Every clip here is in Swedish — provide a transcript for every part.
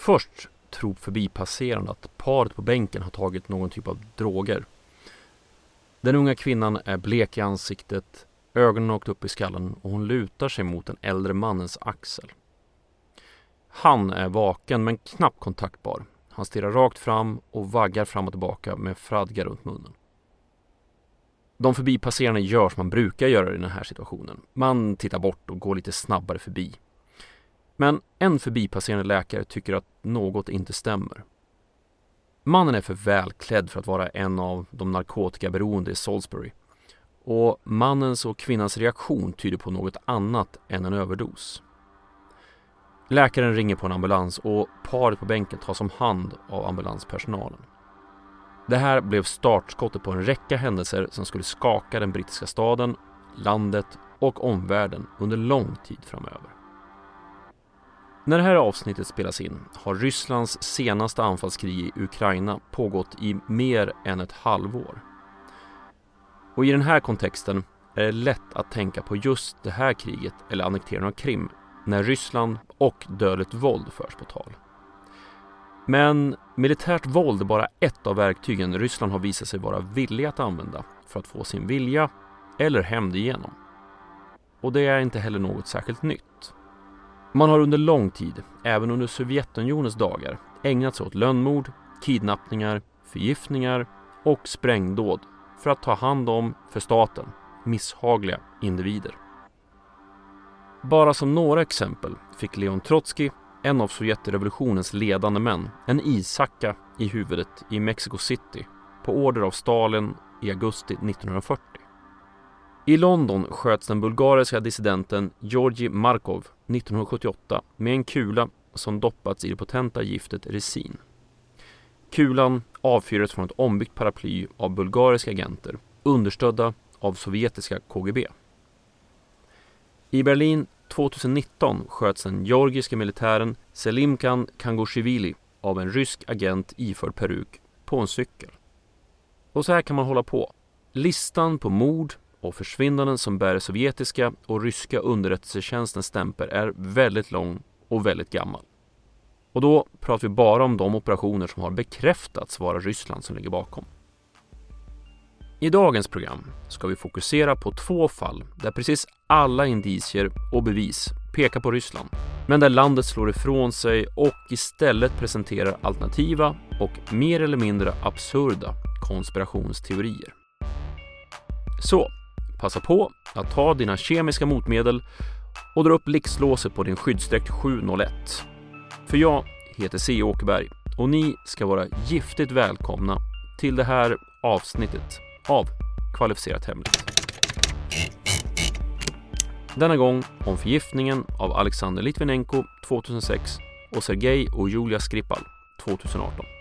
Först tror förbipasserande att paret på bänken har tagit någon typ av droger. Den unga kvinnan är blek i ansiktet, ögonen har åkt upp i skallen och hon lutar sig mot den äldre mannens axel. Han är vaken men knappt kontaktbar. Han stirrar rakt fram och vaggar fram och tillbaka med fradga runt munnen. De förbipasserande gör som man brukar göra i den här situationen. Man tittar bort och går lite snabbare förbi. Men en förbipasserande läkare tycker att något inte stämmer. Mannen är för välklädd för att vara en av de narkotikaberoende i Salisbury. Och mannens och kvinnans reaktion tyder på något annat än en överdos. Läkaren ringer på en ambulans och paret på bänken tas om hand av ambulanspersonalen. Det här blev startskottet på en räcka händelser som skulle skaka den brittiska staden, landet och omvärlden under lång tid framöver. När det här avsnittet spelas in har Rysslands senaste anfallskrig i Ukraina pågått i mer än ett halvår. Och i den här kontexten är det lätt att tänka på just det här kriget eller annekteringen av Krim när Ryssland och dödligt våld förs på tal. Men militärt våld är bara ett av verktygen Ryssland har visat sig vara villiga att använda för att få sin vilja eller hämnd igenom. Och det är inte heller något särskilt nytt. Man har under lång tid, även under Sovjetunionens dagar, ägnat sig åt lönnmord, kidnappningar, förgiftningar och sprängdåd för att ta hand om, för staten, misshagliga individer. Bara som några exempel fick Leon Trotsky, en av Sovjetrevolutionens ledande män, en ishacka i huvudet i Mexico City på order av Stalin i augusti 1940. I London sköts den bulgariska dissidenten Georgi Markov 1978 med en kula som doppats i det potenta giftet resin. Kulan avfyrades från ett ombyggt paraply av bulgariska agenter understödda av sovjetiska KGB. I Berlin 2019 sköts den georgiske militären Selimkan Kangoshvili av en rysk agent iförd peruk på en cykel. Och så här kan man hålla på. Listan på mord och försvinnanden som bär sovjetiska och ryska underrättelsetjänstens stämpel är väldigt lång och väldigt gammal. Och då pratar vi bara om de operationer som har bekräftats vara Ryssland som ligger bakom. I dagens program ska vi fokusera på två fall där precis alla indicier och bevis pekar på Ryssland, men där landet slår ifrån sig och istället presenterar alternativa och mer eller mindre absurda konspirationsteorier. Så, passa på att ta dina kemiska motmedel och dra upp blixtlåset på din skyddsdräkt 701. För jag heter C. Åkerberg och ni ska vara giftigt välkomna till det här avsnittet av Kvalificerat Hemligt. Denna gång om förgiftningen av Alexander Litvinenko 2006 och Sergej och Julia Skripal 2018.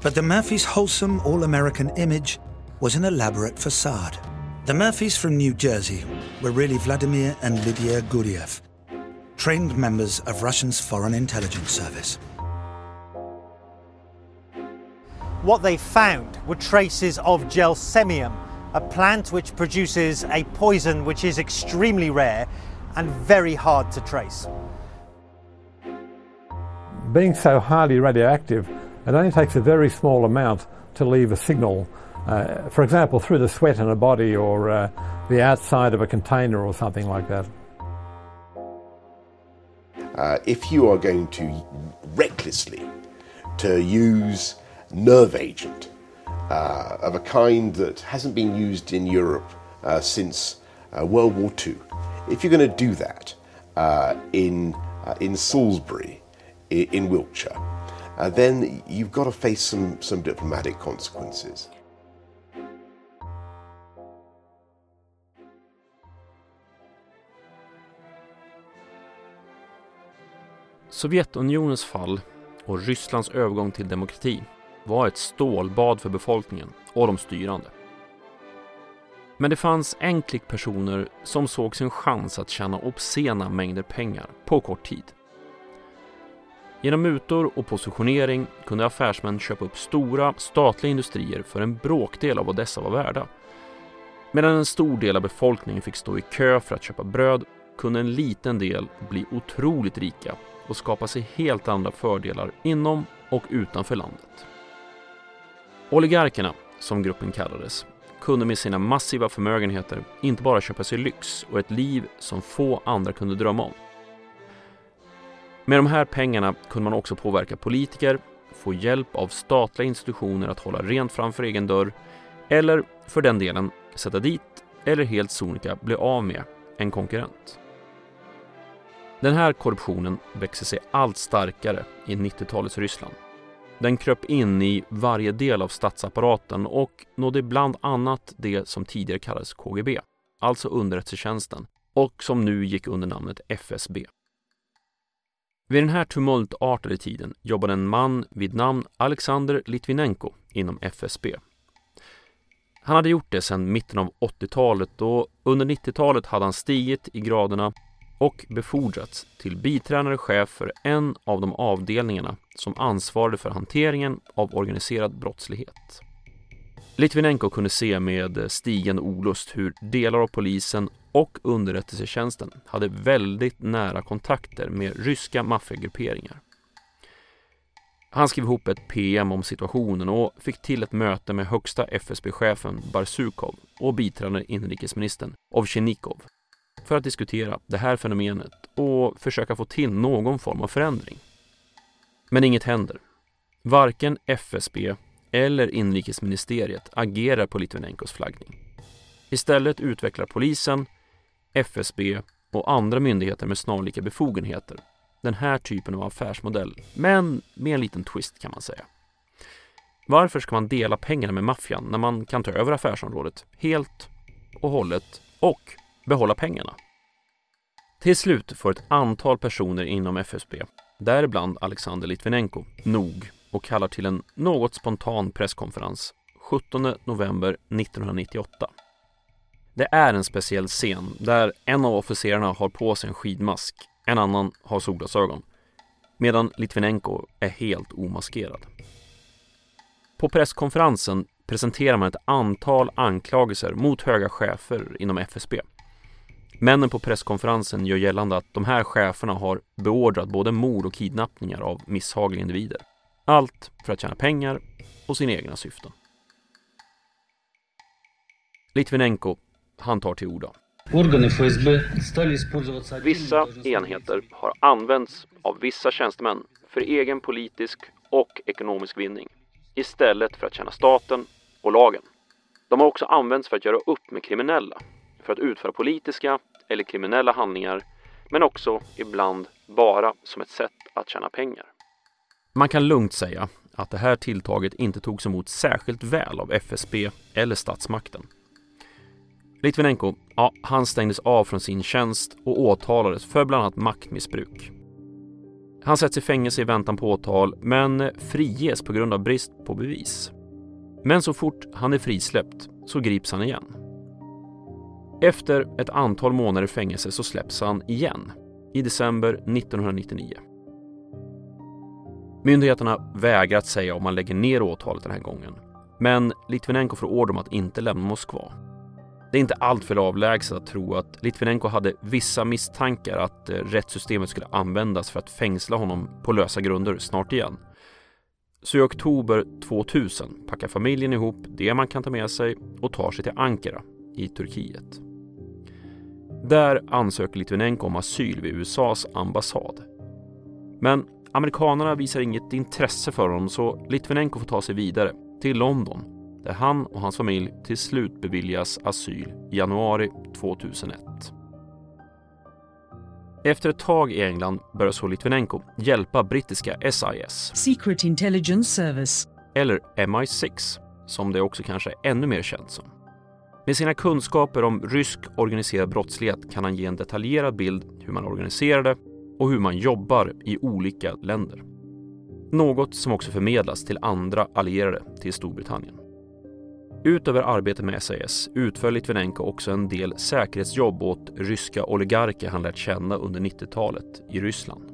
But the Murphys' wholesome, all American image was an elaborate facade. The Murphys from New Jersey were really Vladimir and Lydia Guriev, trained members of Russia's Foreign Intelligence Service. What they found were traces of gelsemium, a plant which produces a poison which is extremely rare and very hard to trace. Being so highly radioactive, it only takes a very small amount to leave a signal. Uh, for example, through the sweat in a body or uh, the outside of a container or something like that. Uh, if you are going to recklessly to use nerve agent uh, of a kind that hasn't been used in Europe uh, since uh, World War II, if you're going to do that in in Salisbury, in Wiltshire, uh, then you've got to face some some diplomatic consequences. Sovjetunionens fall och Rysslands övergång till demokrati var ett stålbad för befolkningen och de styrande. Men det fanns en klick personer som såg sin chans att tjäna obscena mängder pengar på kort tid. Genom mutor och positionering kunde affärsmän köpa upp stora statliga industrier för en bråkdel av vad dessa var värda. Medan en stor del av befolkningen fick stå i kö för att köpa bröd kunde en liten del bli otroligt rika och skapa sig helt andra fördelar inom och utanför landet. Oligarkerna, som gruppen kallades, kunde med sina massiva förmögenheter inte bara köpa sig lyx och ett liv som få andra kunde drömma om. Med de här pengarna kunde man också påverka politiker, få hjälp av statliga institutioner att hålla rent framför egen dörr eller för den delen sätta dit eller helt sonika bli av med en konkurrent. Den här korruptionen växer sig allt starkare i 90-talets Ryssland. Den kröp in i varje del av statsapparaten och nådde bland annat det som tidigare kallades KGB, alltså underrättelsetjänsten, och som nu gick under namnet FSB. Vid den här tumultartade tiden jobbade en man vid namn Alexander Litvinenko inom FSB. Han hade gjort det sedan mitten av 80-talet och under 90-talet hade han stigit i graderna och befordrats till biträdande chef för en av de avdelningarna som ansvarade för hanteringen av organiserad brottslighet. Litvinenko kunde se med eh, stigande olust hur delar av polisen och underrättelsetjänsten hade väldigt nära kontakter med ryska maffiagrupperingar. Han skrev ihop ett PM om situationen och fick till ett möte med högsta FSB-chefen Barsukov och biträdande inrikesministern Ovtjenikov för att diskutera det här fenomenet och försöka få till någon form av förändring. Men inget händer. Varken FSB eller inrikesministeriet agerar på Litvinenkos flaggning. Istället utvecklar polisen, FSB och andra myndigheter med snarlika befogenheter den här typen av affärsmodell, men med en liten twist kan man säga. Varför ska man dela pengarna med maffian när man kan ta över affärsområdet helt och hållet och behålla pengarna? Till slut får ett antal personer inom FSB, däribland Alexander Litvinenko, nog och kallar till en något spontan presskonferens 17 november 1998. Det är en speciell scen där en av officerarna har på sig en skidmask, en annan har solglasögon, medan Litvinenko är helt omaskerad. På presskonferensen presenterar man ett antal anklagelser mot höga chefer inom FSB. Männen på presskonferensen gör gällande att de här cheferna har beordrat både mord och kidnappningar av misshagliga individer. Allt för att tjäna pengar och sina egna syften. Litvinenko, han tar till orda. Vissa enheter har använts av vissa tjänstemän för egen politisk och ekonomisk vinning istället för att tjäna staten och lagen. De har också använts för att göra upp med kriminella, för att utföra politiska eller kriminella handlingar men också ibland bara som ett sätt att tjäna pengar. Man kan lugnt säga att det här tilltaget inte togs emot särskilt väl av FSB eller statsmakten. Litvinenko, ja, han stängdes av från sin tjänst och åtalades för bland annat maktmissbruk. Han sätts i fängelse i väntan på åtal men friges på grund av brist på bevis. Men så fort han är frisläppt så grips han igen. Efter ett antal månader i fängelse så släpps han igen i december 1999. Myndigheterna vägrar att säga om man lägger ner åtalet den här gången. Men Litvinenko får order om att inte lämna Moskva. Det är inte alltför avlägset att tro att Litvinenko hade vissa misstankar att eh, rättssystemet skulle användas för att fängsla honom på lösa grunder snart igen. Så i oktober 2000 packar familjen ihop det man kan ta med sig och tar sig till Ankara i Turkiet. Där ansöker Litvinenko om asyl vid USAs ambassad. Men amerikanerna visar inget intresse för honom så Litvinenko får ta sig vidare till London där han och hans familj till slut beviljas asyl i januari 2001. Efter ett tag i England börjar så Litvinenko hjälpa brittiska SIS, Secret Intelligence Service, eller MI6, som det också kanske är ännu mer känt som. Med sina kunskaper om rysk organiserad brottslighet kan han ge en detaljerad bild hur man organiserar det och hur man jobbar i olika länder. Något som också förmedlas till andra allierade till Storbritannien. Utöver arbetet med SAS utför Litvinenko också en del säkerhetsjobb åt ryska oligarker han lärt känna under 90-talet i Ryssland.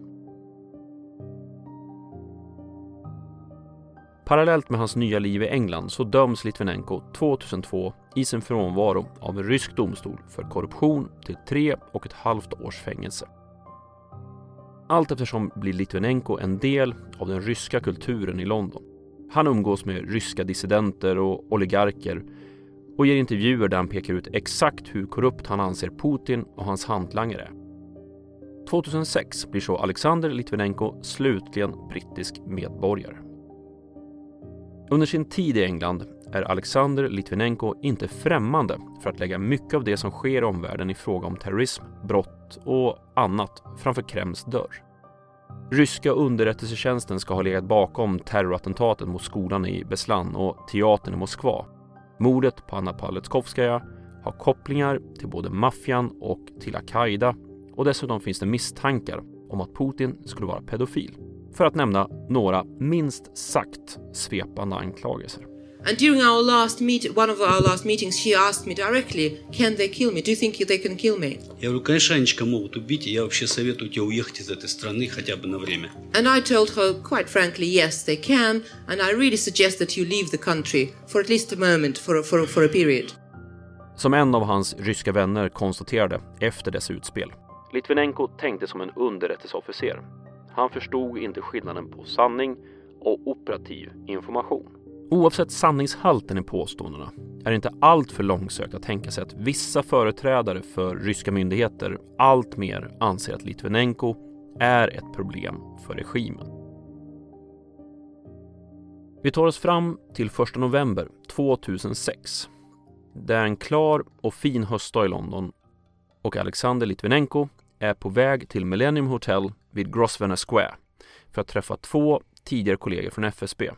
Parallellt med hans nya liv i England så döms Litvinenko 2002 i sin frånvaro av en rysk domstol för korruption till tre och ett halvt års fängelse. Allt eftersom blir Litvinenko en del av den ryska kulturen i London. Han umgås med ryska dissidenter och oligarker och ger intervjuer där han pekar ut exakt hur korrupt han anser Putin och hans hantlangare är. 2006 blir så Alexander Litvinenko slutligen brittisk medborgare. Under sin tid i England är Alexander Litvinenko inte främmande för att lägga mycket av det som sker i omvärlden i fråga om terrorism, brott och annat framför Kremls dörr. Ryska underrättelsetjänsten ska ha legat bakom terrorattentatet mot skolan i Beslan och teatern i Moskva. Mordet på Anna Politkovskaja har kopplingar till både maffian och till al-Qaida och dessutom finns det misstankar om att Putin skulle vara pedofil. För att nämna några minst sagt svepande anklagelser. And during our last meet, one of our last meetings, she asked me directly, "Can they kill me? Do you think they can kill me?" Я говорю, конечно, Анечка могут убить, и я вообще советую тебе уехать из этой страны хотя бы на время. And I told her quite frankly, yes, they can, and I really suggest that you leave the country for at least a moment, for a, for a, for a period. Som en av hans ryska vänner konstaterade efter dess utspel. Litvinenko tänkte som en underrättelseofficer. Han förstod inte skillnaden på sanning och operativ information. Oavsett sanningshalten i påståendena är det inte alltför långsökt att tänka sig att vissa företrädare för ryska myndigheter alltmer anser att Litvinenko är ett problem för regimen. Vi tar oss fram till 1 november 2006. Det är en klar och fin höstdag i London och Alexander Litvinenko är på väg till Millennium Hotel vid Grosvenor Square för att träffa två tidigare kollegor från FSB,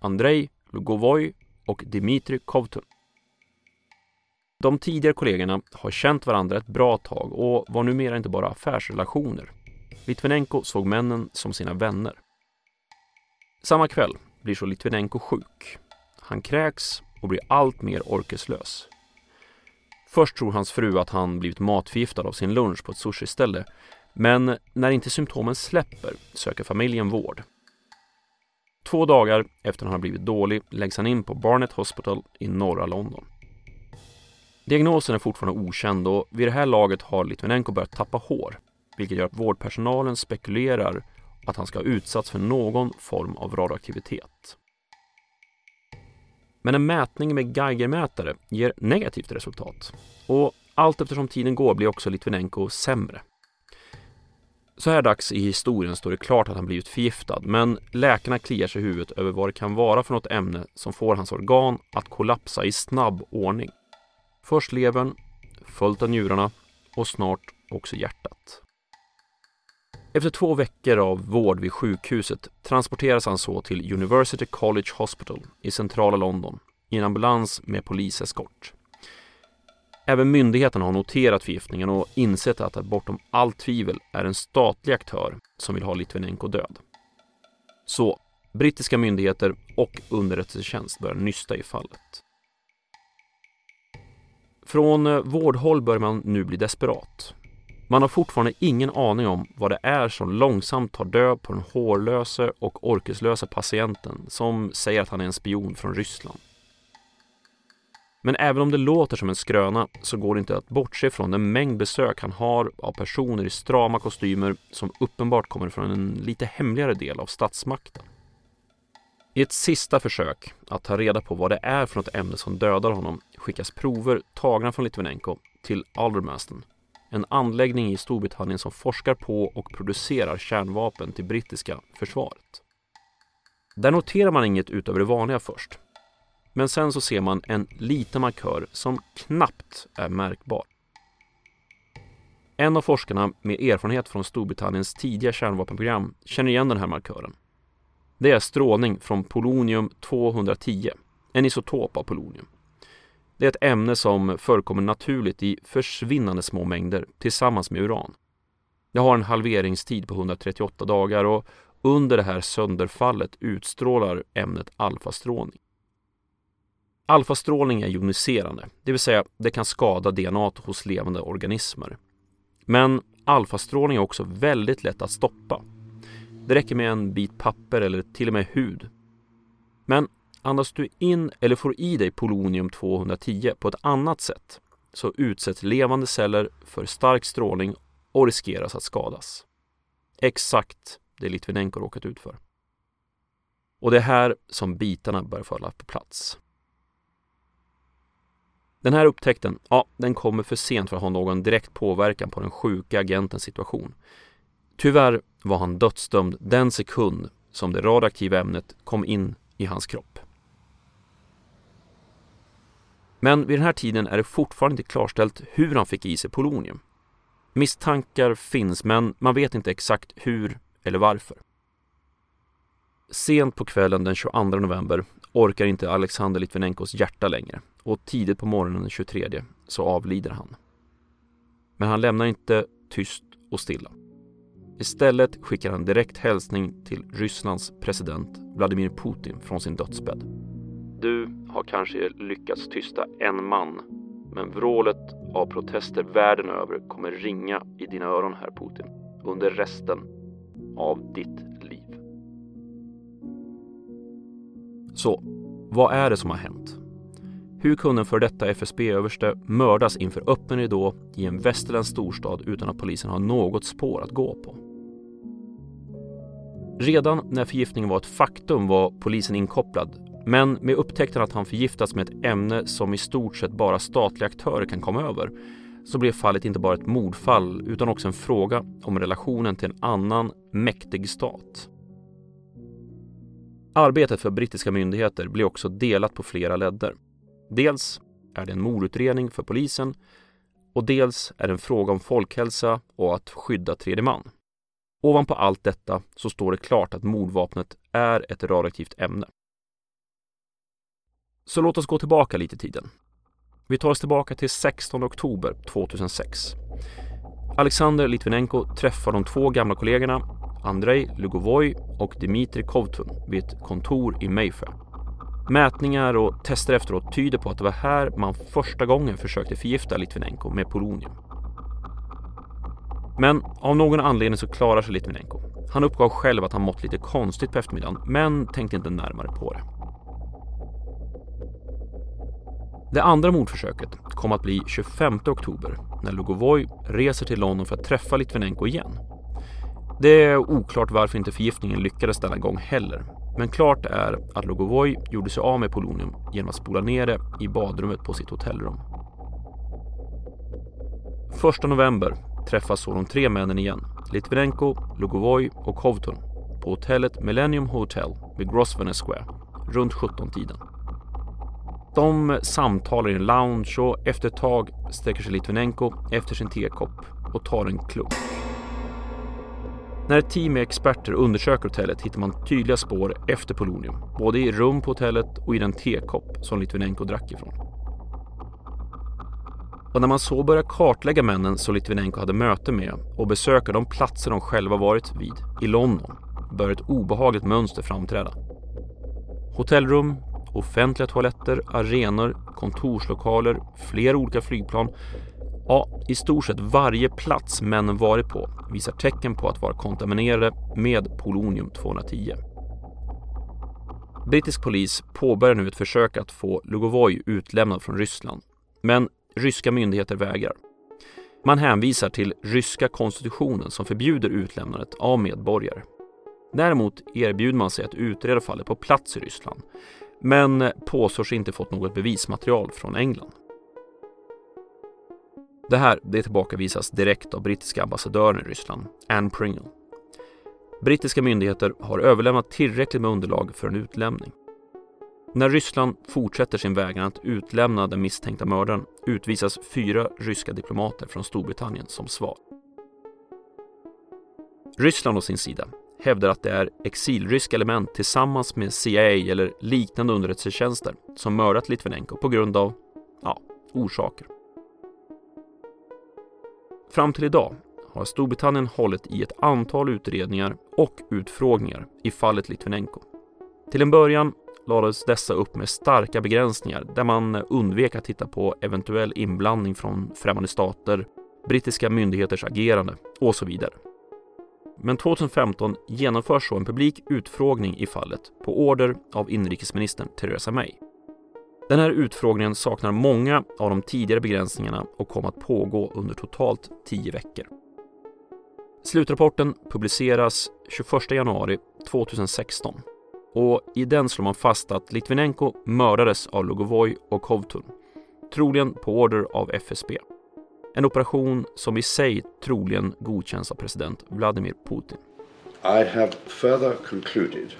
Andrei Lugovoj och Dmitrij Kovtun. De tidigare kollegorna har känt varandra ett bra tag och var numera inte bara affärsrelationer. Litvinenko såg männen som sina vänner. Samma kväll blir så Litvinenko sjuk. Han kräks och blir allt mer orkeslös. Först tror hans fru att han blivit matförgiftad av sin lunch på ett sushiställe men när inte symptomen släpper söker familjen vård. Två dagar efter att han har blivit dålig läggs han in på Barnet Hospital i norra London. Diagnosen är fortfarande okänd och vid det här laget har Litvinenko börjat tappa hår vilket gör att vårdpersonalen spekulerar att han ska ha utsatts för någon form av radioaktivitet. Men en mätning med Geigermätare ger negativt resultat och allt eftersom tiden går blir också Litvinenko sämre. Så här dags i historien står det klart att han blivit förgiftad men läkarna kliar sig i huvudet över vad det kan vara för något ämne som får hans organ att kollapsa i snabb ordning. Först levern, följt av njurarna och snart också hjärtat. Efter två veckor av vård vid sjukhuset transporteras han så till University College Hospital i centrala London i en ambulans med poliseskort. Även myndigheterna har noterat förgiftningen och insett att det bortom allt tvivel är en statlig aktör som vill ha Litvinenko död. Så brittiska myndigheter och underrättelsetjänst börjar nysta i fallet. Från eh, vårdhåll börjar man nu bli desperat. Man har fortfarande ingen aning om vad det är som långsamt tar död på den hårlöse och orkeslösa patienten som säger att han är en spion från Ryssland. Men även om det låter som en skröna så går det inte att bortse från den mängd besök han har av personer i strama kostymer som uppenbart kommer från en lite hemligare del av statsmakten. I ett sista försök att ta reda på vad det är för något ämne som dödar honom skickas prover tagna från Litvinenko till Aldermaston, en anläggning i Storbritannien som forskar på och producerar kärnvapen till brittiska försvaret. Där noterar man inget utöver det vanliga först. Men sen så ser man en liten markör som knappt är märkbar. En av forskarna med erfarenhet från Storbritanniens tidiga kärnvapenprogram känner igen den här markören. Det är strålning från polonium 210, en isotop av polonium. Det är ett ämne som förekommer naturligt i försvinnande små mängder tillsammans med uran. Det har en halveringstid på 138 dagar och under det här sönderfallet utstrålar ämnet alfastrålning. Alfastrålning är joniserande, det vill säga det kan skada DNA hos levande organismer. Men alfastrålning är också väldigt lätt att stoppa. Det räcker med en bit papper eller till och med hud. Men andas du in eller får i dig polonium 210 på ett annat sätt så utsätts levande celler för stark strålning och riskeras att skadas. Exakt det Litvinenko råkat ut för. Och det är här som bitarna börjar falla på plats. Den här upptäckten, ja, den kommer för sent för att ha någon direkt påverkan på den sjuka agentens situation. Tyvärr var han dödsdömd den sekund som det radioaktiva ämnet kom in i hans kropp. Men vid den här tiden är det fortfarande inte klarställt hur han fick i sig polonium. Misstankar finns, men man vet inte exakt hur eller varför. Sent på kvällen den 22 november orkar inte Alexander Litvinenkos hjärta längre och tidigt på morgonen den 23 så avlider han. Men han lämnar inte tyst och stilla. Istället skickar han direkt hälsning till Rysslands president Vladimir Putin från sin dödsbädd. Du har kanske lyckats tysta en man, men vrålet av protester världen över kommer ringa i dina öron, herr Putin, under resten av ditt Så, vad är det som har hänt? Hur kunde en före detta FSB-överste mördas inför öppen ridå i en västerländsk storstad utan att polisen har något spår att gå på? Redan när förgiftningen var ett faktum var polisen inkopplad men med upptäckten att han förgiftats med ett ämne som i stort sett bara statliga aktörer kan komma över så blev fallet inte bara ett mordfall utan också en fråga om relationen till en annan mäktig stat. Arbetet för brittiska myndigheter blir också delat på flera ledder. Dels är det en mordutredning för polisen och dels är det en fråga om folkhälsa och att skydda tredje man. Ovanpå allt detta så står det klart att mordvapnet är ett radioaktivt ämne. Så låt oss gå tillbaka lite i tiden. Vi tar oss tillbaka till 16 oktober 2006. Alexander Litvinenko träffar de två gamla kollegorna Andrei Lugovoj och Dmitrij Kovtun vid ett kontor i Mayfair. Mätningar och tester efteråt tyder på att det var här man första gången försökte förgifta Litvinenko med polonium. Men av någon anledning så klarar sig Litvinenko. Han uppgav själv att han mått lite konstigt på eftermiddagen men tänkte inte närmare på det. Det andra mordförsöket kom att bli 25 oktober när Lugovoj reser till London för att träffa Litvinenko igen. Det är oklart varför inte förgiftningen lyckades denna gång heller. Men klart är att Lugovoj gjorde sig av med polonium genom att spola ner det i badrummet på sitt hotellrum. 1 november träffas så de tre männen igen. Litvinenko, Lugovoj och Kovtun på hotellet Millennium Hotel vid Grosvenor Square runt 17-tiden. De samtalar i en lounge och efter ett tag sträcker sig Litvinenko efter sin tekopp och tar en klunk. När ett team med experter undersöker hotellet hittar man tydliga spår efter polonium, både i rum på hotellet och i den tekopp som Litvinenko drack ifrån. Och när man så börjar kartlägga männen som Litvinenko hade möte med och besöka de platser de själva varit vid i London börjar ett obehagligt mönster framträda. Hotellrum, offentliga toaletter, arenor, kontorslokaler, flera olika flygplan. Ja, i stort sett varje plats männen varit på visar tecken på att vara kontaminerade med polonium 210. Brittisk polis påbörjar nu ett försök att få Lugovoj utlämnad från Ryssland. Men ryska myndigheter vägrar. Man hänvisar till ryska konstitutionen som förbjuder utlämnandet av medborgare. Däremot erbjuder man sig att utreda fallet på plats i Ryssland men påstår sig inte fått något bevismaterial från England. Det här det tillbakavisas direkt av brittiska ambassadören i Ryssland, Anne Pringle. Brittiska myndigheter har överlämnat tillräckligt med underlag för en utlämning. När Ryssland fortsätter sin vägran att utlämna den misstänkta mördaren utvisas fyra ryska diplomater från Storbritannien som svar. Ryssland å sin sida hävdar att det är exilryska element tillsammans med CIA eller liknande underrättelsetjänster som mördat Litvinenko på grund av, ja, orsaker. Fram till idag har Storbritannien hållit i ett antal utredningar och utfrågningar i fallet Litvinenko. Till en början lades dessa upp med starka begränsningar där man undvek att titta på eventuell inblandning från främmande stater, brittiska myndigheters agerande och så vidare. Men 2015 genomförs så en publik utfrågning i fallet på order av inrikesministern Theresa May. Den här utfrågningen saknar många av de tidigare begränsningarna och kom att pågå under totalt tio veckor. Slutrapporten publiceras 21 januari 2016 och i den slår man fast att Litvinenko mördades av Lugovoj och Kovtun, troligen på order av FSB. En operation som i sig troligen godkänns av president Vladimir Putin. I have further concluded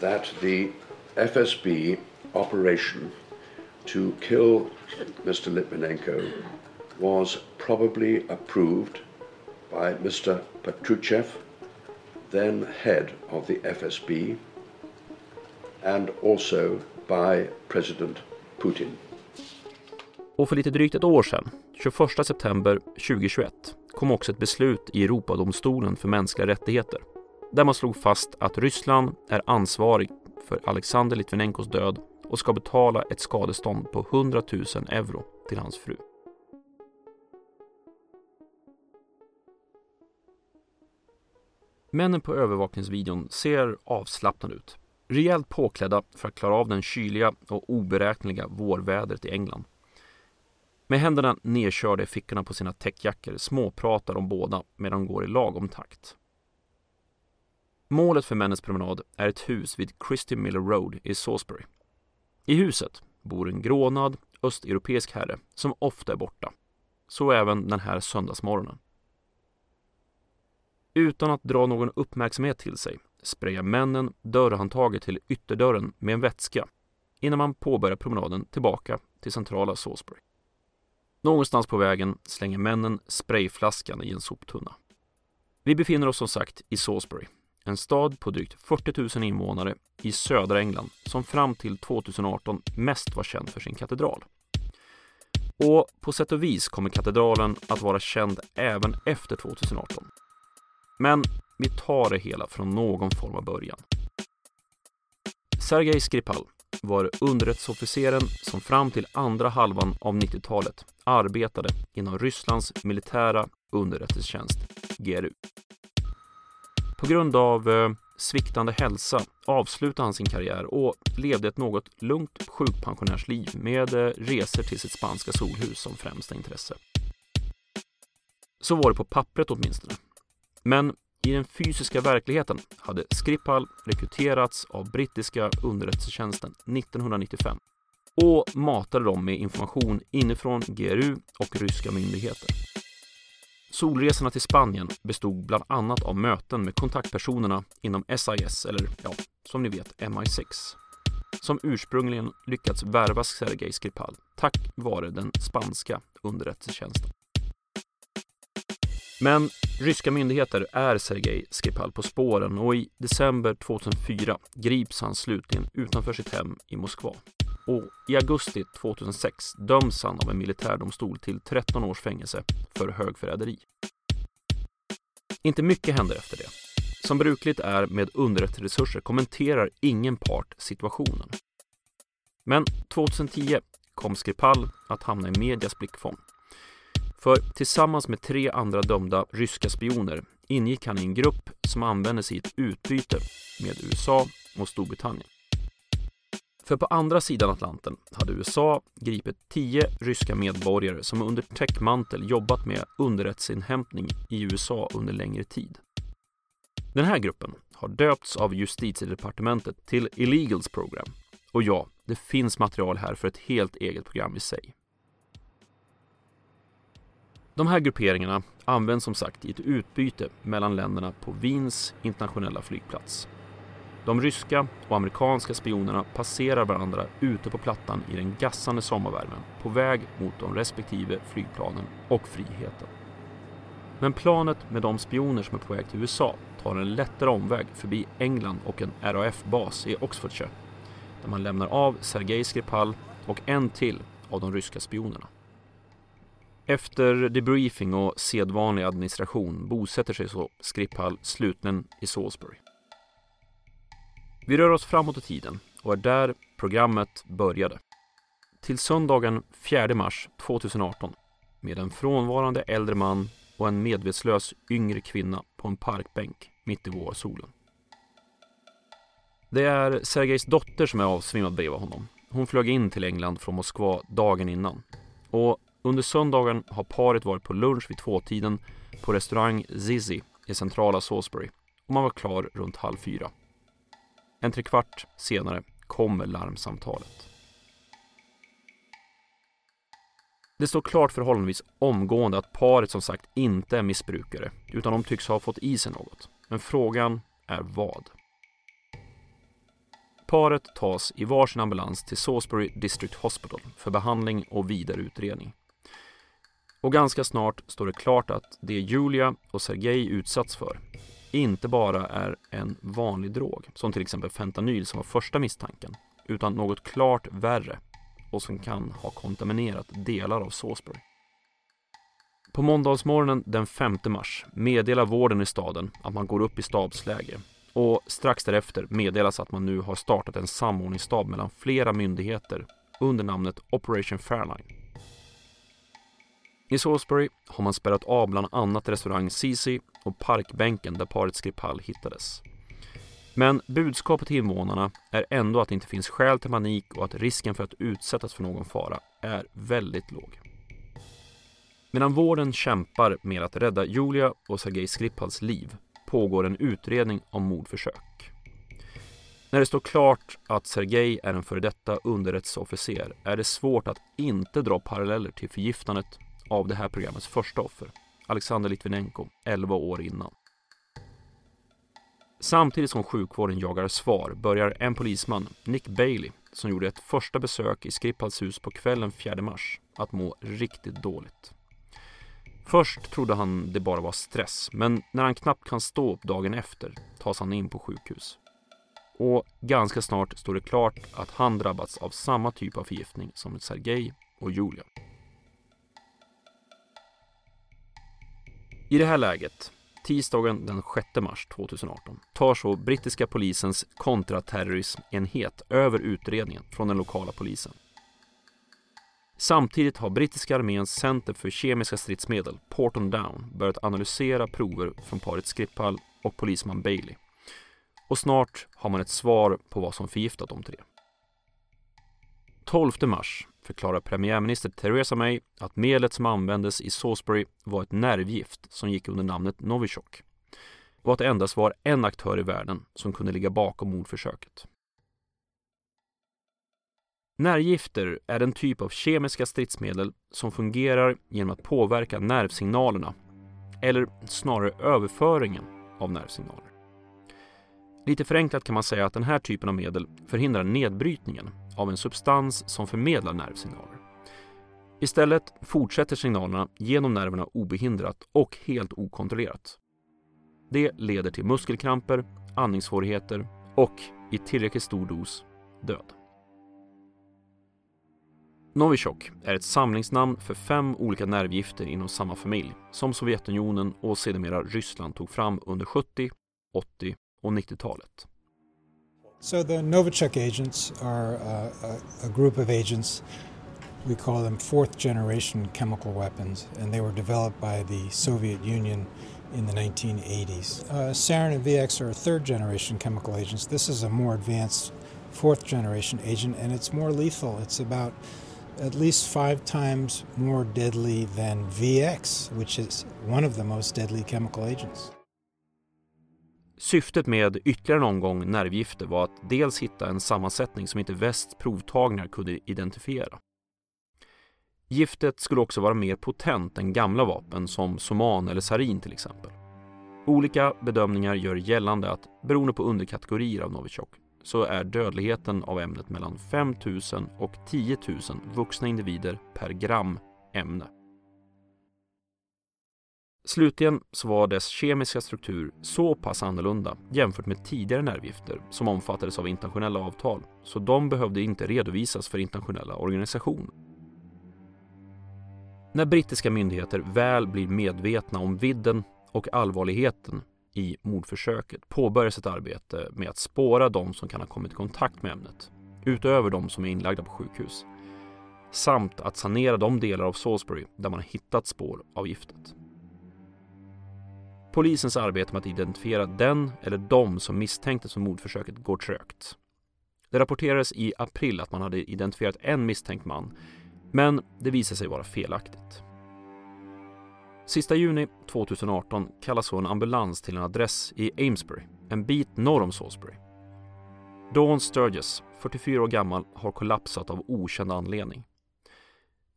that the FSB operation to kill Mr. Litvinenko was probably approved by Mr. Petruchev, then head of the FSB, and also by President Putin. Och för lite drygt ett år sedan, 21 september 2021, kom också ett beslut i Europadomstolen för mänskliga rättigheter där man slog fast att Ryssland är ansvarig för Alexander Litvinenkos död och ska betala ett skadestånd på 100 000 euro till hans fru. Männen på övervakningsvideon ser avslappnade ut. Rejält påklädda för att klara av den kyliga och oberäkneliga vårvädret i England. Med händerna nedkörda i fickorna på sina täckjackor småpratar de båda medan de går i lagom takt. Målet för männens promenad är ett hus vid Christie Miller Road i Salisbury. I huset bor en grånad östeuropeisk herre som ofta är borta. Så även den här söndagsmorgonen. Utan att dra någon uppmärksamhet till sig sprayar männen dörrhandtaget till ytterdörren med en vätska innan man påbörjar promenaden tillbaka till centrala Salisbury. Någonstans på vägen slänger männen sprayflaskan i en soptunna. Vi befinner oss som sagt i Salisbury, en stad på drygt 40 000 invånare i södra England som fram till 2018 mest var känd för sin katedral. Och på sätt och vis kommer katedralen att vara känd även efter 2018. Men vi tar det hela från någon form av början. Sergej Skripal var underrättelseofficeren som fram till andra halvan av 90-talet arbetade inom Rysslands militära underrättelsetjänst, GRU. På grund av eh, sviktande hälsa avslutade han sin karriär och levde ett något lugnt sjukpensionärsliv med eh, resor till sitt spanska solhus som främsta intresse. Så var det på pappret åtminstone. Men i den fysiska verkligheten hade Skripal rekryterats av brittiska underrättelsetjänsten 1995 och matade dem med information inifrån GRU och ryska myndigheter. Solresorna till Spanien bestod bland annat av möten med kontaktpersonerna inom SIS, eller ja, som ni vet MI6, som ursprungligen lyckats värva Sergej Skripal tack vare den spanska underrättelsetjänsten. Men ryska myndigheter är Sergej Skripal på spåren och i december 2004 grips han slutligen utanför sitt hem i Moskva. Och i augusti 2006 döms han av en militärdomstol till 13 års fängelse för högförräderi. Inte mycket händer efter det. Som brukligt är med underrättelseresurser kommenterar ingen part situationen. Men 2010 kom Skripal att hamna i medias blickfång för tillsammans med tre andra dömda ryska spioner ingick han i en grupp som använde i ett utbyte med USA och Storbritannien. För på andra sidan Atlanten hade USA gripit tio ryska medborgare som under täckmantel jobbat med underrättelseinhämtning i USA under längre tid. Den här gruppen har döpts av justitiedepartementet till Illegals Program. Och ja, det finns material här för ett helt eget program i sig. De här grupperingarna används som sagt i ett utbyte mellan länderna på Wiens internationella flygplats. De ryska och amerikanska spionerna passerar varandra ute på plattan i den gassande sommarvärmen på väg mot de respektive flygplanen och friheten. Men planet med de spioner som är på väg till USA tar en lättare omväg förbi England och en RAF-bas i Oxfordshire där man lämnar av Sergej Skripal och en till av de ryska spionerna. Efter debriefing och sedvanlig administration bosätter sig så Skripal slutligen i Salisbury. Vi rör oss framåt i tiden och är där programmet började. Till söndagen 4 mars 2018 med en frånvarande äldre man och en medvetslös yngre kvinna på en parkbänk mitt i vårsolen. Det är Sergejs dotter som är avsvimmad bredvid honom. Hon flög in till England från Moskva dagen innan. Och under söndagen har paret varit på lunch vid tvåtiden på restaurang Zizi i centrala Salisbury och man var klar runt halv fyra. En trekvart senare kommer larmsamtalet. Det står klart förhållandevis omgående att paret som sagt inte är missbrukare utan de tycks ha fått i sig något. Men frågan är vad? Paret tas i varsin ambulans till Salisbury District Hospital för behandling och vidare utredning. Och ganska snart står det klart att det Julia och Sergej utsatts för inte bara är en vanlig drog, som till exempel fentanyl som var första misstanken, utan något klart värre och som kan ha kontaminerat delar av Salisbury. På måndagsmorgonen den 5 mars meddelar vården i staden att man går upp i stabsläge och strax därefter meddelas att man nu har startat en samordningsstab mellan flera myndigheter under namnet Operation Fairline. I Salisbury har man spärrat av bland annat restaurang Sisi och parkbänken där paret Skripal hittades. Men budskapet till invånarna är ändå att det inte finns skäl till panik och att risken för att utsättas för någon fara är väldigt låg. Medan vården kämpar med att rädda Julia och Sergej Skripals liv pågår en utredning om mordförsök. När det står klart att Sergej är en före detta underrättelseofficer är det svårt att inte dra paralleller till förgiftandet av det här programmets första offer, Alexander Litvinenko, 11 år innan. Samtidigt som sjukvården jagar svar börjar en polisman, Nick Bailey, som gjorde ett första besök i Skripals hus på kvällen 4 mars, att må riktigt dåligt. Först trodde han det bara var stress, men när han knappt kan stå upp dagen efter tas han in på sjukhus. Och ganska snart står det klart att han drabbats av samma typ av förgiftning som Sergej och Julia. I det här läget, tisdagen den 6 mars 2018, tar så brittiska polisens kontraterrorismenhet över utredningen från den lokala polisen. Samtidigt har brittiska arméns center för kemiska stridsmedel, Porton Down, börjat analysera prover från paret Skripal och polisman Bailey. Och snart har man ett svar på vad som förgiftat de tre. 12 mars förklarar premiärminister Theresa May att medlet som användes i Salisbury var ett nervgift som gick under namnet Novichok och att det endast var en aktör i världen som kunde ligga bakom mordförsöket. Nervgifter är en typ av kemiska stridsmedel som fungerar genom att påverka nervsignalerna, eller snarare överföringen av nervsignaler. Lite förenklat kan man säga att den här typen av medel förhindrar nedbrytningen av en substans som förmedlar nervsignaler. Istället fortsätter signalerna genom nerverna obehindrat och helt okontrollerat. Det leder till muskelkramper, andningssvårigheter och, i tillräckligt stor dos, död. Novichok är ett samlingsnamn för fem olika nervgifter inom samma familj som Sovjetunionen och sedermera Ryssland tog fram under 70, 80 och 90-talet. So the Novichok agents are a, a, a, group of agents. We call them fourth generation chemical weapons, and they were developed by the Soviet Union in the 1980s. Uh, sarin and VX are third generation chemical agents. This is a more advanced fourth generation agent, and it's more lethal. It's about at least five times more deadly than VX, which is one of the most deadly chemical agents. Syftet med ytterligare en omgång nervgifter var att dels hitta en sammansättning som inte västs provtagningar kunde identifiera. Giftet skulle också vara mer potent än gamla vapen som soman eller sarin till exempel. Olika bedömningar gör gällande att beroende på underkategorier av Novichok så är dödligheten av ämnet mellan 5 000 och 10 000 vuxna individer per gram ämne. Slutligen så var dess kemiska struktur så pass annorlunda jämfört med tidigare nervgifter som omfattades av internationella avtal så de behövde inte redovisas för internationella organisationer. När brittiska myndigheter väl blir medvetna om vidden och allvarligheten i mordförsöket påbörjas ett arbete med att spåra de som kan ha kommit i kontakt med ämnet, utöver de som är inlagda på sjukhus, samt att sanera de delar av Salisbury där man har hittat spår av giftet. Polisens arbete med att identifiera den eller de som misstänktes för mordförsöket går trögt. Det rapporterades i april att man hade identifierat en misstänkt man, men det visade sig vara felaktigt. Sista juni 2018 kallas så en ambulans till en adress i Amesbury, en bit norr om Salisbury. Dawn Sturges, 44 år gammal, har kollapsat av okänd anledning.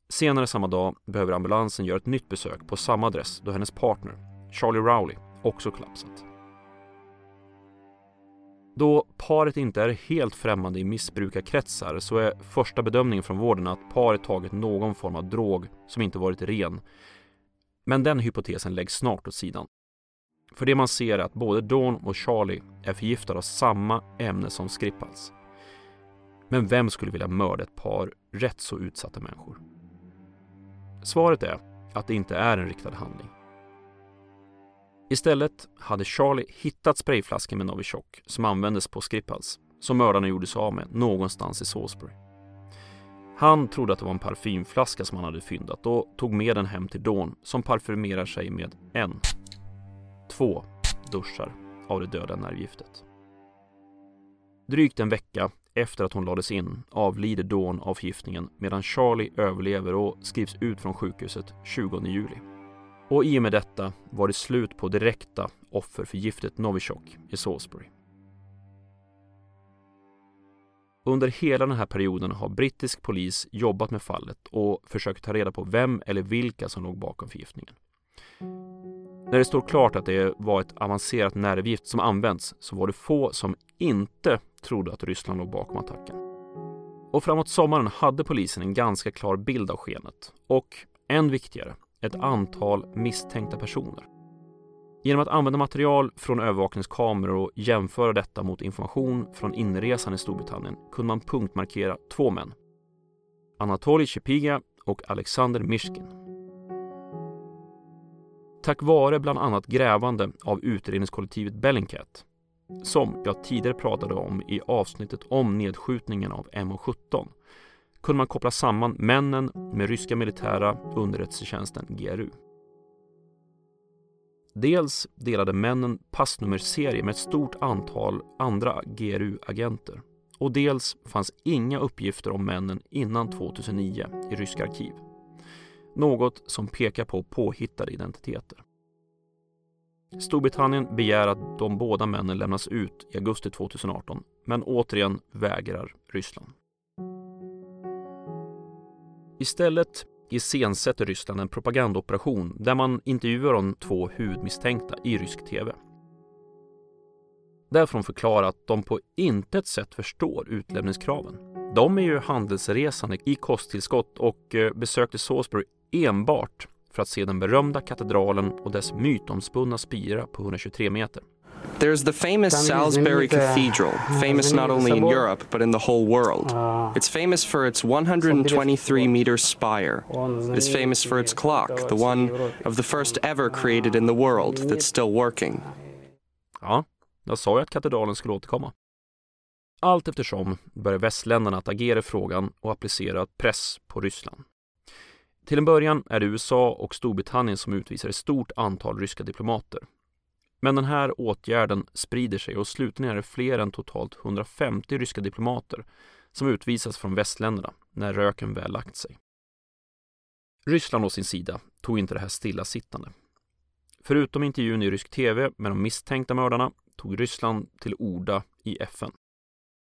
Senare samma dag behöver ambulansen göra ett nytt besök på samma adress då hennes partner, Charlie Rowley, också kollapsat. Då paret inte är helt främmande i missbrukarkretsar så är första bedömningen från vården att paret tagit någon form av drog som inte varit ren. Men den hypotesen läggs snart åt sidan. För det man ser är att både Dawn och Charlie är förgiftade av samma ämne som Skripals. Men vem skulle vilja mörda ett par rätt så utsatta människor? Svaret är att det inte är en riktad handling. Istället hade Charlie hittat sprayflaskan med Novichok som användes på Skripals, som mördarna gjorde sig av med någonstans i Salisbury. Han trodde att det var en parfymflaska som han hade fyndat och tog med den hem till Dawn som parfymerar sig med en, två duschar av det döda nervgiftet. Drygt en vecka efter att hon lades in avlider Dawn av förgiftningen medan Charlie överlever och skrivs ut från sjukhuset 20 juli. Och i och med detta var det slut på direkta offer för giftet Novichok i Salisbury. Under hela den här perioden har brittisk polis jobbat med fallet och försökt ta reda på vem eller vilka som låg bakom förgiftningen. När det står klart att det var ett avancerat nervgift som använts så var det få som inte trodde att Ryssland låg bakom attacken. Och framåt sommaren hade polisen en ganska klar bild av skenet och, än viktigare, ett antal misstänkta personer. Genom att använda material från övervakningskameror och jämföra detta mot information från inresan i Storbritannien kunde man punktmarkera två män. Anatolij Chepiga och Alexander Mishkin. Tack vare bland annat grävande av utredningskollektivet Bellingcat, som jag tidigare pratade om i avsnittet om nedskjutningen av MH17, kunde man koppla samman männen med ryska militära underrättelsetjänsten GRU. Dels delade männen passnummerserie med ett stort antal andra GRU-agenter och dels fanns inga uppgifter om männen innan 2009 i ryska arkiv. Något som pekar på påhittade identiteter. Storbritannien begär att de båda männen lämnas ut i augusti 2018 men återigen vägrar Ryssland. Istället iscensätter Ryssland en propagandaoperation där man intervjuar de två huvudmisstänkta i rysk tv. Där får de förklara att de på intet sätt förstår utlämningskraven. De är ju handelsresande i kosttillskott och eh, besökte Salisbury enbart för att se den berömda katedralen och dess mytomspunna spira på 123 meter. There's the famous Salisbury Cathedral, famous not only in Europe but in the whole world. It's famous for its 123 meter spire. It is famous for its clock, the one of the first ever created in the world that's still working. Ja, jag sa ju att katedralen skulle återkomma. Allt eftersom börjar västländerna att agera i frågan och applicera press på Ryssland. Till en början är det USA och Storbritannien som utvisar ett stort antal ryska diplomater men den här åtgärden sprider sig och slutligen är det fler än totalt 150 ryska diplomater som utvisas från västländerna när röken väl lagt sig. Ryssland å sin sida tog inte det här stillasittande. Förutom intervjun i rysk tv med de misstänkta mördarna tog Ryssland till orda i FN.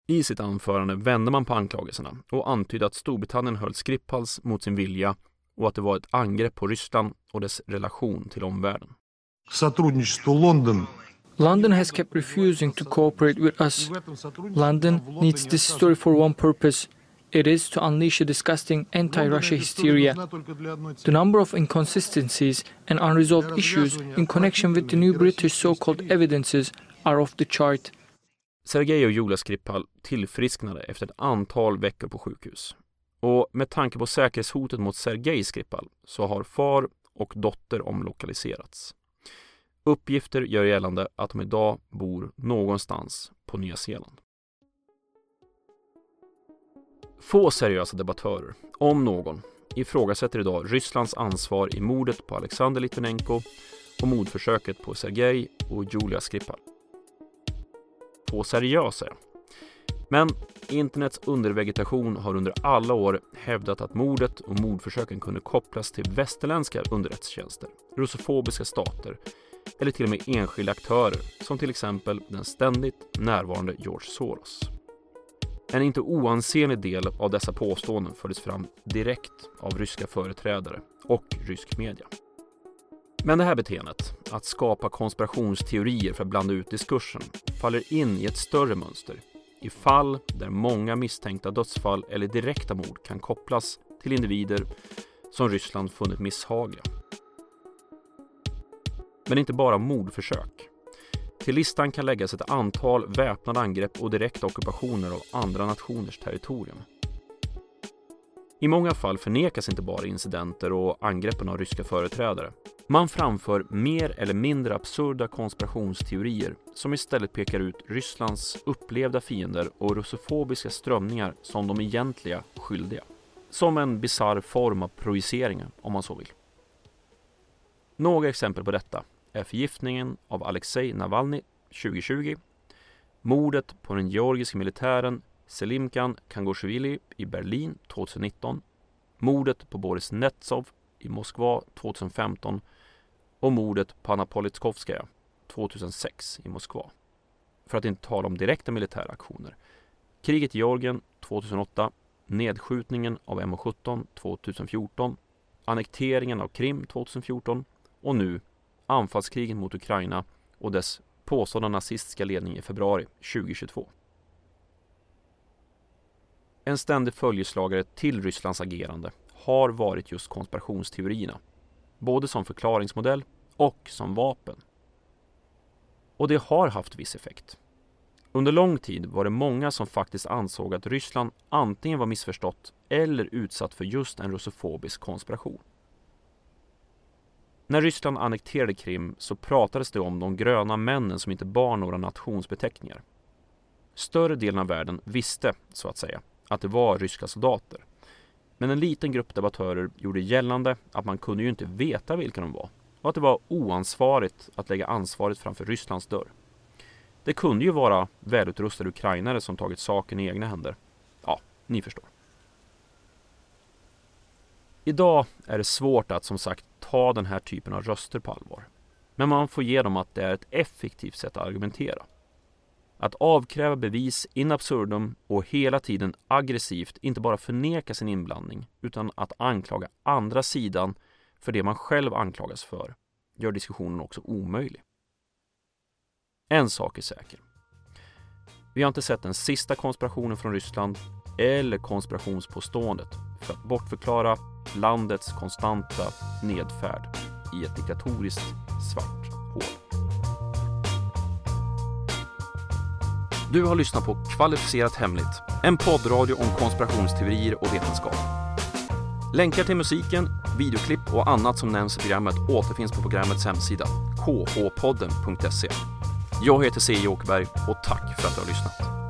I sitt anförande vände man på anklagelserna och antydde att Storbritannien höll Skripals mot sin vilja och att det var ett angrepp på Ryssland och dess relation till omvärlden. London has kept refusing to cooperate with us. London needs this story for one purpose. It is to unleash a disgusting anti Russia hysteria. The number of inconsistencies and unresolved issues in connection with the new British so called evidences are off the chart. Sergej och Julia Skripal tillfrisknade efter ett antal veckor på sjukhus. Och med tanke på säkerhetshotet mot Sergej Skripal så har far och dotter omlokaliserats. Uppgifter gör gällande att de idag bor någonstans på Nya Zeeland. Få seriösa debattörer, om någon, ifrågasätter idag Rysslands ansvar i mordet på Alexander Litvinenko och mordförsöket på Sergej och Julia Skripal. Få seriösa, men internets undervegetation har under alla år hävdat att mordet och mordförsöken kunde kopplas till västerländska underrättelsetjänster, russofobiska stater eller till och med enskilda aktörer som till exempel den ständigt närvarande George Soros. En inte oansenlig del av dessa påståenden fördes fram direkt av ryska företrädare och rysk media. Men det här beteendet, att skapa konspirationsteorier för att blanda ut diskursen, faller in i ett större mönster i fall där många misstänkta dödsfall eller direkta mord kan kopplas till individer som Ryssland funnit misshagliga. Men inte bara mordförsök. Till listan kan läggas ett antal väpnade angrepp och direkta ockupationer av andra nationers territorium. I många fall förnekas inte bara incidenter och angreppen av ryska företrädare. Man framför mer eller mindre absurda konspirationsteorier som istället pekar ut Rysslands upplevda fiender och russofobiska strömningar som de egentliga skyldiga. Som en bizarr form av projiceringar, om man så vill. Några exempel på detta är förgiftningen av Alexej Navalny 2020, mordet på den georgiska militären Selimkan Kangoshvili i Berlin 2019, mordet på Boris Netsov i Moskva 2015 och mordet på Anna Politkovskaja 2006 i Moskva. För att inte tala om direkta militära aktioner. Kriget i Georgien 2008, nedskjutningen av MH17 2014, annekteringen av Krim 2014 och nu anfallskriget mot Ukraina och dess påstådda nazistiska ledning i februari 2022. En ständig följeslagare till Rysslands agerande har varit just konspirationsteorierna, både som förklaringsmodell och som vapen. Och det har haft viss effekt. Under lång tid var det många som faktiskt ansåg att Ryssland antingen var missförstått eller utsatt för just en russofobisk konspiration. När Ryssland annekterade Krim så pratades det om de gröna männen som inte bar några nationsbeteckningar. Större delen av världen visste, så att säga, att det var ryska soldater. Men en liten grupp debattörer gjorde gällande att man kunde ju inte veta vilka de var och att det var oansvarigt att lägga ansvaret framför Rysslands dörr. Det kunde ju vara välutrustade ukrainare som tagit saken i egna händer. Ja, ni förstår. Idag är det svårt att som sagt ta den här typen av röster på allvar. Men man får ge dem att det är ett effektivt sätt att argumentera. Att avkräva bevis in absurdum och hela tiden aggressivt inte bara förneka sin inblandning utan att anklaga andra sidan för det man själv anklagas för gör diskussionen också omöjlig. En sak är säker. Vi har inte sett den sista konspirationen från Ryssland eller konspirationspåståendet för att bortförklara landets konstanta nedfärd i ett diktatoriskt svart hål. Du har lyssnat på Kvalificerat Hemligt, en poddradio om konspirationsteorier och vetenskap. Länkar till musiken, videoklipp och annat som nämns i programmet återfinns på programmets hemsida, khpodden.se. Jag heter C. Åkerberg och tack för att du har lyssnat.